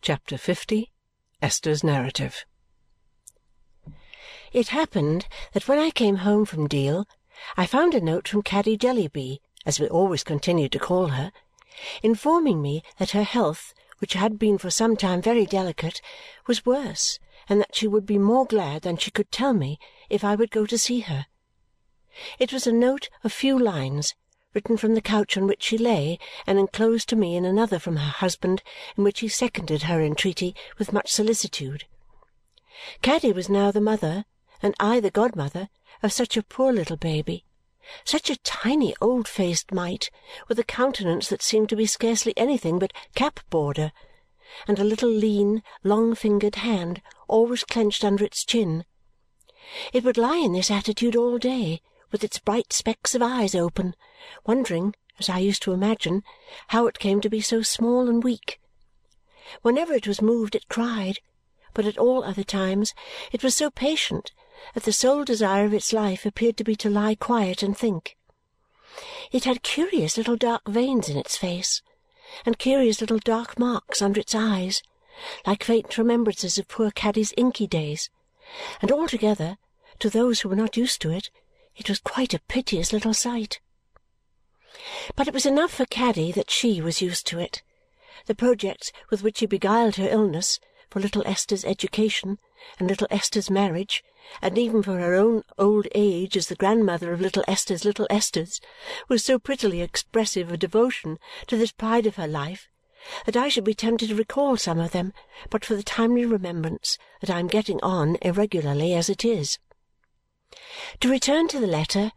Chapter 50 Esther's Narrative It happened that when I came home from Deal, I found a note from Caddy Jellyby, as we always continued to call her, informing me that her health, which had been for some time very delicate, was worse and that she would be more glad than she could tell me if I would go to see her. It was a note of few lines, written from the couch on which she lay and enclosed to me in another from her husband, in which he seconded her entreaty with much solicitude. Caddy was now the mother, and I the godmother, of such a poor little baby, such a tiny old-faced mite, with a countenance that seemed to be scarcely anything but cap-border, and a little lean, long-fingered hand always clenched under its chin. It would lie in this attitude all day, with its bright specks of eyes open, wondering, as I used to imagine, how it came to be so small and weak. Whenever it was moved it cried, but at all other times it was so patient that the sole desire of its life appeared to be to lie quiet and think. It had curious little dark veins in its face, and curious little dark marks under its eyes, like faint remembrances of poor Caddy's inky days, and altogether, to those who were not used to it, it was quite a piteous little sight. But it was enough for Caddy that she was used to it. The projects with which she beguiled her illness, for little Esther's education, and little Esther's marriage, and even for her own old age as the grandmother of little Esther's little Esthers, was so prettily expressive of devotion to this pride of her life that I should be tempted to recall some of them but for the timely remembrance that I am getting on irregularly as it is. To return to the letter,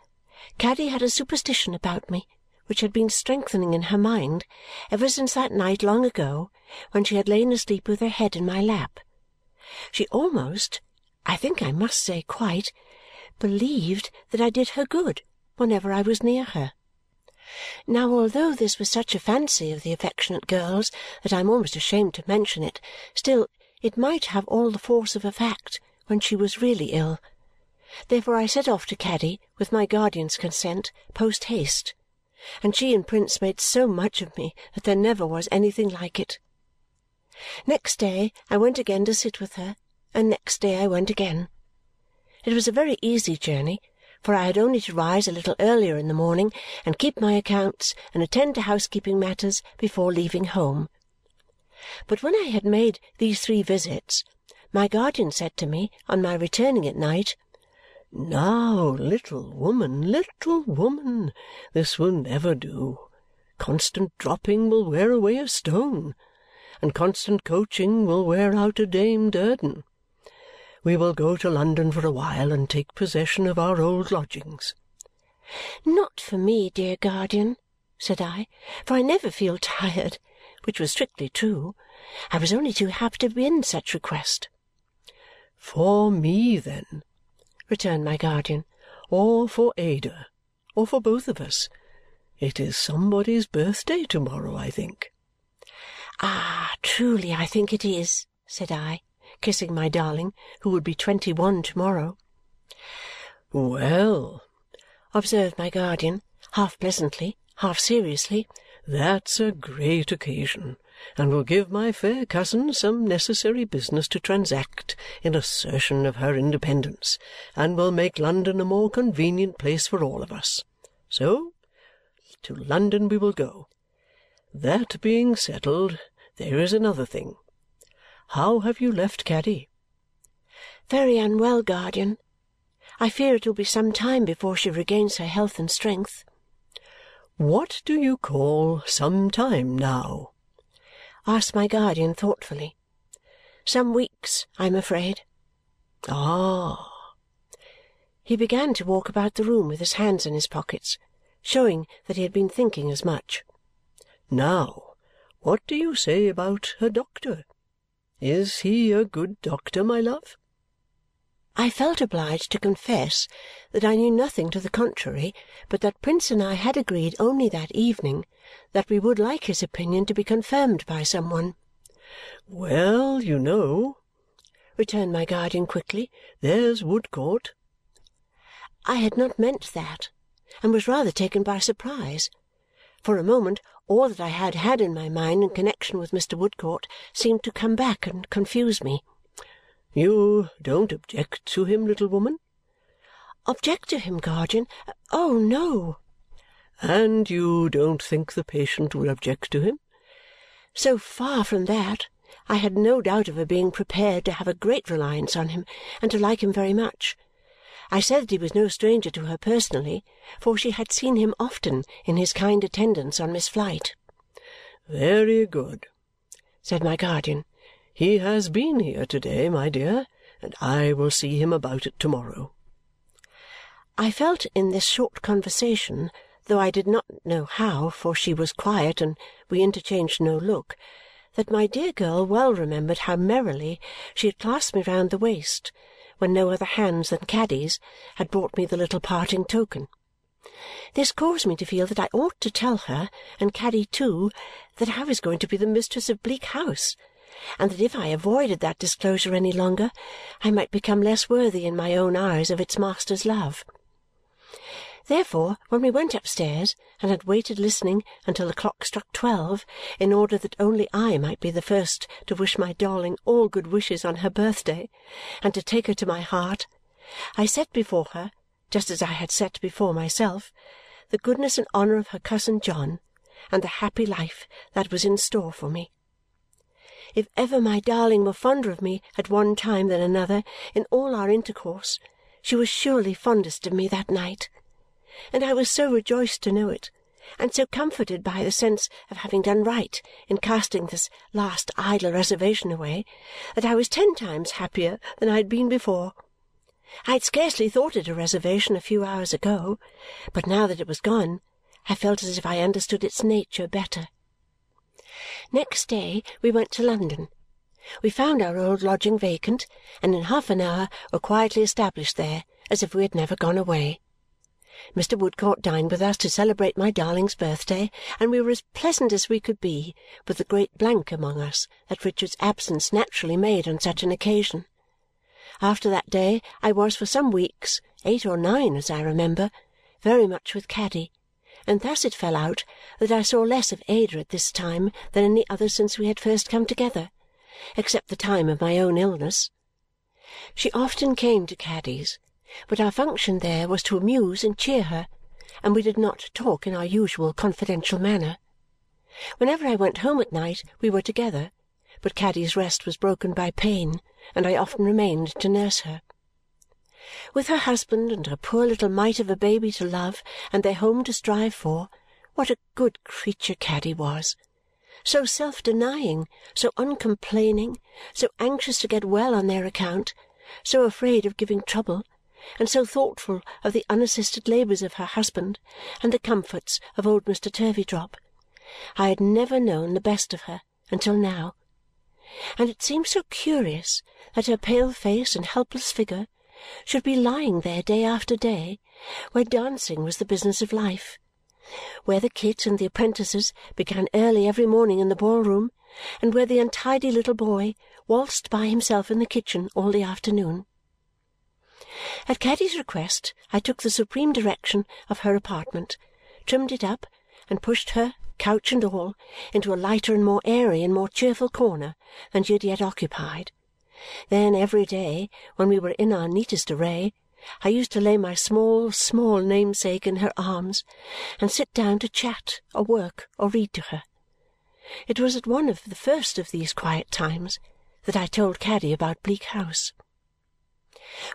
Caddy had a superstition about me which had been strengthening in her mind ever since that night long ago when she had lain asleep with her head in my lap. She almost I think I must say quite believed that I did her good whenever I was near her. Now, although this was such a fancy of the affectionate girl's that I am almost ashamed to mention it, still it might have all the force of a fact when she was really ill Therefore I set off to Caddy, with my guardian's consent, post haste, and she and Prince made so much of me that there never was anything like it. Next day I went again to sit with her, and next day I went again. It was a very easy journey, for I had only to rise a little earlier in the morning and keep my accounts and attend to housekeeping matters before leaving home. But when I had made these three visits, my guardian said to me on my returning at night, now, little woman, little woman, this will never do. Constant dropping will wear away a stone, and constant coaching will wear out a Dame Durden. We will go to London for a while and take possession of our old lodgings." "Not for me, dear guardian," said I, for I never feel tired, which was strictly true. I was only too happy to begin such request. "For me, then returned my guardian. "Or for Ada. Or for both of us. It is somebody's birthday to-morrow, I think." "Ah, truly I think it is," said I, kissing my darling, who would be twenty-one to-morrow. "Well," observed my guardian, half pleasantly, half seriously, "that's a great occasion and will give my fair cousin some necessary business to transact in assertion of her independence and will make London a more convenient place for all of us. So to London we will go. That being settled, there is another thing. How have you left Caddy?" "Very unwell, guardian. I fear it will be some time before she regains her health and strength." "What do you call some time now?" Asked my guardian thoughtfully. "Some weeks, I am afraid." "Ah!" He began to walk about the room with his hands in his pockets, showing that he had been thinking as much. "Now, what do you say about her doctor? Is he a good doctor, my love?" I felt obliged to confess that I knew nothing to the contrary but that Prince and I had agreed only that evening that we would like his opinion to be confirmed by some one. "Well, you know," returned my guardian quickly, "there's Woodcourt." I had not meant that and was rather taken by surprise. For a moment all that I had had in my mind in connexion with Mr. Woodcourt seemed to come back and confuse me. You don't object to him, little woman? Object to him, guardian? Oh, no. And you don't think the patient will object to him? So far from that, I had no doubt of her being prepared to have a great reliance on him and to like him very much. I said that he was no stranger to her personally, for she had seen him often in his kind attendance on Miss Flite. Very good, said my guardian. He has been here to-day, my dear, and I will see him about it to-morrow. I felt in this short conversation, though I did not know how, for she was quiet and we interchanged no look, that my dear girl well remembered how merrily she had clasped me round the waist when no other hands than Caddy's had brought me the little parting token. This caused me to feel that I ought to tell her, and Caddy too, that I was going to be the mistress of Bleak House, and that if I avoided that disclosure any longer, I might become less worthy in my own eyes of its master's love. Therefore, when we went upstairs and had waited listening until the clock struck twelve in order that only I might be the first to wish my darling all good wishes on her birthday and to take her to my heart, I set before her, just as I had set before myself, the goodness and honour of her cousin John and the happy life that was in store for me. If ever my darling were fonder of me at one time than another in all our intercourse, she was surely fondest of me that night and I was so rejoiced to know it, and so comforted by the sense of having done right in casting this last idle reservation away, that I was ten times happier than I had been before. I had scarcely thought it a reservation a few hours ago, but now that it was gone, I felt as if I understood its nature better. Next day we went to London. We found our old lodging vacant, and in half an hour were quietly established there as if we had never gone away. Mr. Woodcourt dined with us to celebrate my darling's birthday, and we were as pleasant as we could be with the great blank among us that Richard's absence naturally made on such an occasion. After that day I was for some weeks eight or nine as I remember very much with Caddy, and thus it fell out that I saw less of Ada at this time than any other since we had first come together, except the time of my own illness. She often came to Caddy's but our function there was to amuse and cheer her, and we did not talk in our usual confidential manner. Whenever I went home at night we were together, but Caddy's rest was broken by pain, and I often remained to nurse her. With her husband and her poor little mite of a baby to love and their home to strive for, what a good creature Caddy was! So self-denying, so uncomplaining, so anxious to get well on their account, so afraid of giving trouble, and so thoughtful of the unassisted labours of her husband and the comforts of old Mr. Turveydrop. I had never known the best of her until now, and it seemed so curious that her pale face and helpless figure should be lying there day after day, where dancing was the business of life, where the kit and the apprentices began early every morning in the ball-room, and where the untidy little boy waltzed by himself in the kitchen all the afternoon. At Caddy's request I took the supreme direction of her apartment, trimmed it up, and pushed her, couch and all, into a lighter and more airy and more cheerful corner than she had yet occupied. Then every day, when we were in our neatest array, I used to lay my small, small namesake in her arms and sit down to chat or work or read to her. It was at one of the first of these quiet times that I told Caddy about Bleak House.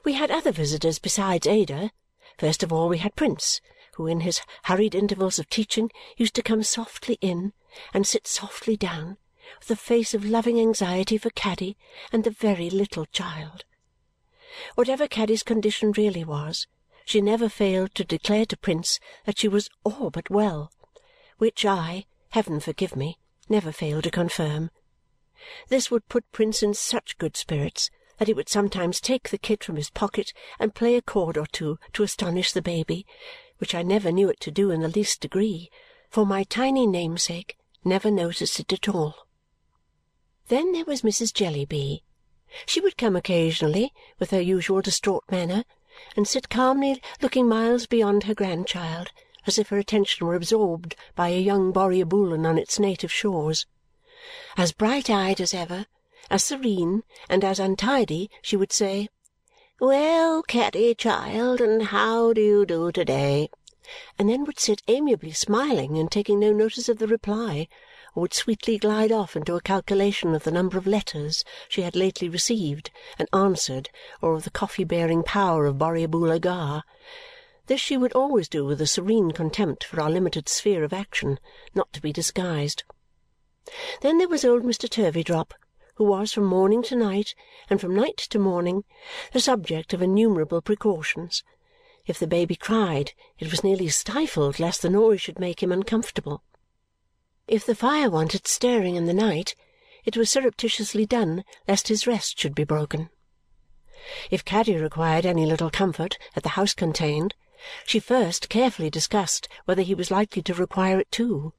We had other visitors besides Ada. First of all we had Prince, who in his hurried intervals of teaching used to come softly in and sit softly down, with a face of loving anxiety for Caddy and the very little child. Whatever Caddy's condition really was, she never failed to declare to Prince that she was all but well, which I, heaven forgive me, never failed to confirm. This would put Prince in such good spirits that he would sometimes take the kit from his pocket and play a chord or two to astonish the baby, which I never knew it to do in the least degree, for my tiny namesake never noticed it at all. Then there was Mrs. Jellyby. She would come occasionally, with her usual distraught manner, and sit calmly looking miles beyond her grandchild, as if her attention were absorbed by a young Borrioboolan on its native shores. As bright-eyed as ever, as serene, and as untidy, she would say, "Well, Caddy, child, and how do you do to-day?" and then would sit amiably smiling and taking no notice of the reply, or would sweetly glide off into a calculation of the number of letters she had lately received and answered or of the coffee-bearing power of Borrioboola Gha. This she would always do with a serene contempt for our limited sphere of action, not to be disguised. Then there was old Mr. Turveydrop, who was from morning to night, and from night to morning, the subject of innumerable precautions. If the baby cried, it was nearly stifled lest the noise should make him uncomfortable. If the fire wanted stirring in the night, it was surreptitiously done lest his rest should be broken. If Caddy required any little comfort that the house contained, she first carefully discussed whether he was likely to require it too.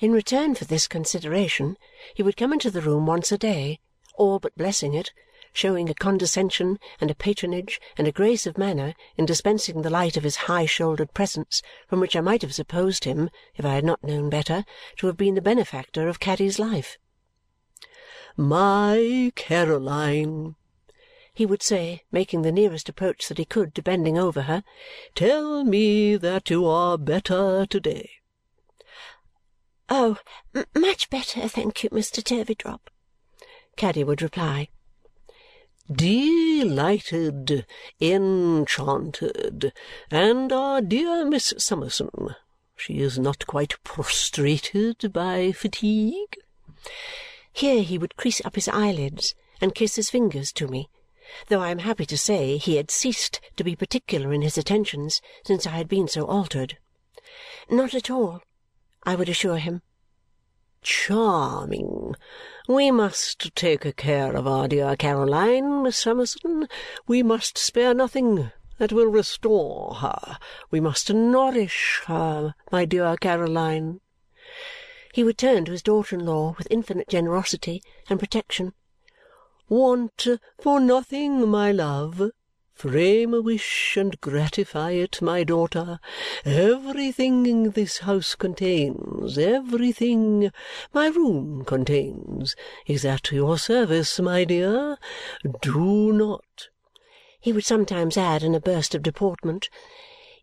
In return for this consideration, he would come into the room once a day, all but blessing it, showing a condescension and a patronage and a grace of manner in dispensing the light of his high-shouldered presence from which I might have supposed him, if I had not known better, to have been the benefactor of Caddy's life. "My Caroline!" he would say, making the nearest approach that he could to bending over her. "Tell me that you are better to-day." "Oh, much better, thank you, Mr. Turveydrop," Caddy would reply. "Delighted, enchanted. And our dear Miss Summerson, she is not quite prostrated by fatigue?" Here he would crease up his eyelids and kiss his fingers to me though I am happy to say he had ceased to be particular in his attentions since I had been so altered. Not at all, I would assure him. Charming! We must take care of our dear Caroline, Miss Summerson. We must spare nothing that will restore her. We must nourish her, my dear Caroline. He would turn to his daughter-in-law with infinite generosity and protection Want for nothing, my love. Frame a wish and gratify it, my daughter. Everything this house contains, everything my room contains, is at your service, my dear. Do not," he would sometimes add in a burst of deportment,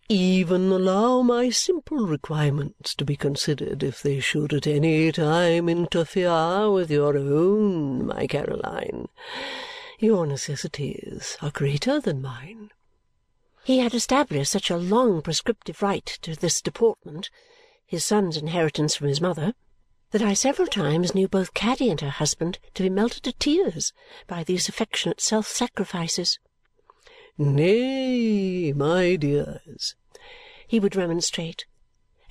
even allow my simple requirements to be considered if they should at any time interfere with your own, my Caroline. Your necessities are greater than mine." He had established such a long prescriptive right to this deportment, his son's inheritance from his mother, that I several times knew both Caddy and her husband to be melted to tears by these affectionate self-sacrifices. "Nay, my dears," he would remonstrate,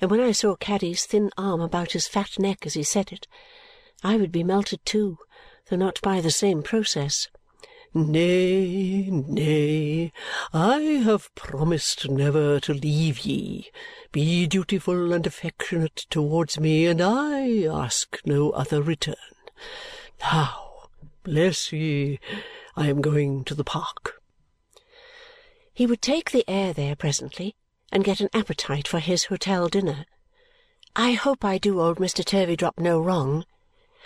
and when I saw Caddy's thin arm about his fat neck as he said it, I would be melted too, though not by the same process. "Nay, nay, I have promised never to leave ye. Be dutiful and affectionate towards me, and I ask no other return. Now, bless ye, I am going to the park. He would take the air there presently and get an appetite for his hotel dinner. I hope I do old Mr. Turveydrop no wrong,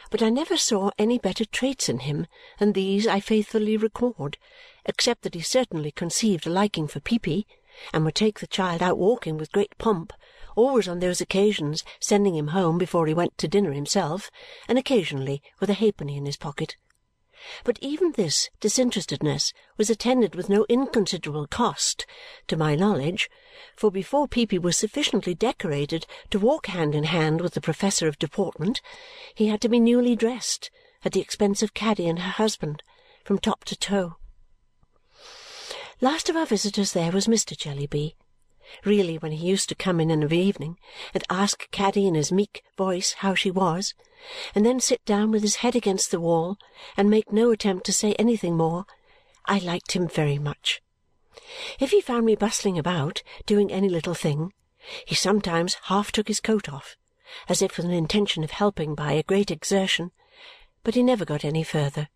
but I never saw any better traits in him than these I faithfully record, except that he certainly conceived a liking for Peepy and would take the child out walking with great pomp, always on those occasions sending him home before he went to dinner himself, and occasionally with a halfpenny in his pocket. But even this disinterestedness was attended with no inconsiderable cost, to my knowledge, for before Peepy was sufficiently decorated to walk hand in hand with the professor of deportment, he had to be newly dressed, at the expense of Caddy and her husband, from top to toe. Last of our visitors there was Mr. Jellyby, really when he used to come in of an evening and ask Caddy in his meek voice how she was, and then sit down with his head against the wall and make no attempt to say anything more, I liked him very much. If he found me bustling about, doing any little thing, he sometimes half took his coat off, as if with an intention of helping by a great exertion, but he never got any further.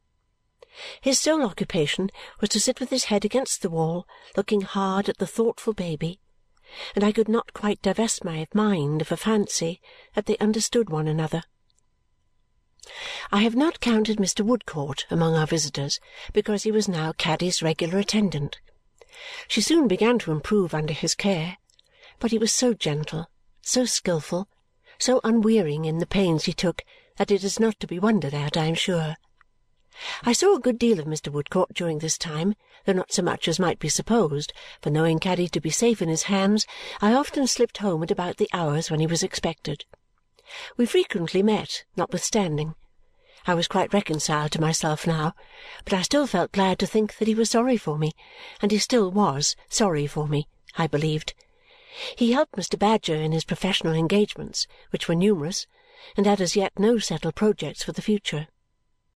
His sole occupation was to sit with his head against the wall, looking hard at the thoughtful baby and I could not quite divest my mind of a fancy that they understood one another. I have not counted Mr. Woodcourt among our visitors because he was now Caddy's regular attendant. She soon began to improve under his care, but he was so gentle, so skilful, so unwearying in the pains he took that it is not to be wondered at, I am sure. I saw a good deal of Mr. Woodcourt during this time, though not so much as might be supposed, for knowing Caddy to be safe in his hands, I often slipped home at about the hours when he was expected. We frequently met, notwithstanding. I was quite reconciled to myself now, but I still felt glad to think that he was sorry for me, and he still was sorry for me, I believed. He helped Mr. Badger in his professional engagements, which were numerous, and had as yet no settled projects for the future.